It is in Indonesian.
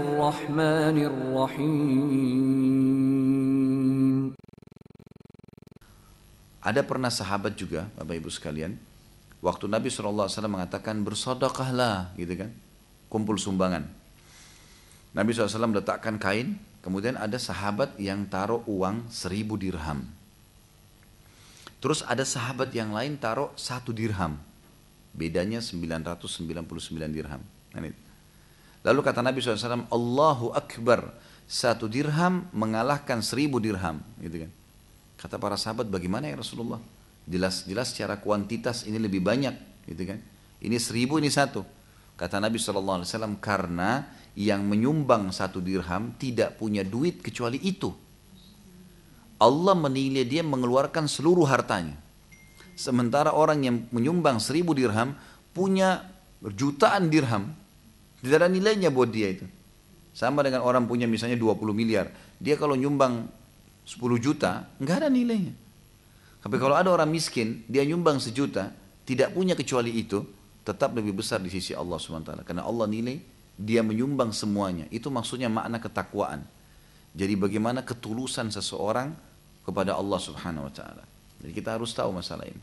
الرحمن الرحيم Ada pernah sahabat juga, Bapak Ibu sekalian, waktu Nabi SAW mengatakan bersodokahlah, gitu kan, kumpul sumbangan. Nabi SAW letakkan kain, kemudian ada sahabat yang taruh uang seribu dirham. Terus ada sahabat yang lain taruh satu dirham. Bedanya 999 dirham. Kan Lalu kata Nabi SAW, Allahu Akbar, satu dirham mengalahkan seribu dirham. Gitu kan. Kata para sahabat, bagaimana ya Rasulullah? Jelas-jelas secara kuantitas ini lebih banyak, gitu kan? Ini seribu, ini satu. Kata Nabi SAW, karena yang menyumbang satu dirham tidak punya duit kecuali itu. Allah menilai dia mengeluarkan seluruh hartanya. Sementara orang yang menyumbang seribu dirham punya jutaan dirham. Tidak ada nilainya buat dia itu. Sama dengan orang punya misalnya 20 miliar. Dia kalau nyumbang 10 juta, nggak ada nilainya. Tapi kalau ada orang miskin, dia nyumbang sejuta, tidak punya kecuali itu, tetap lebih besar di sisi Allah SWT. Karena Allah nilai, dia menyumbang semuanya. Itu maksudnya makna ketakwaan. Jadi bagaimana ketulusan seseorang kepada Allah taala. Jadi kita harus tahu masalah ini.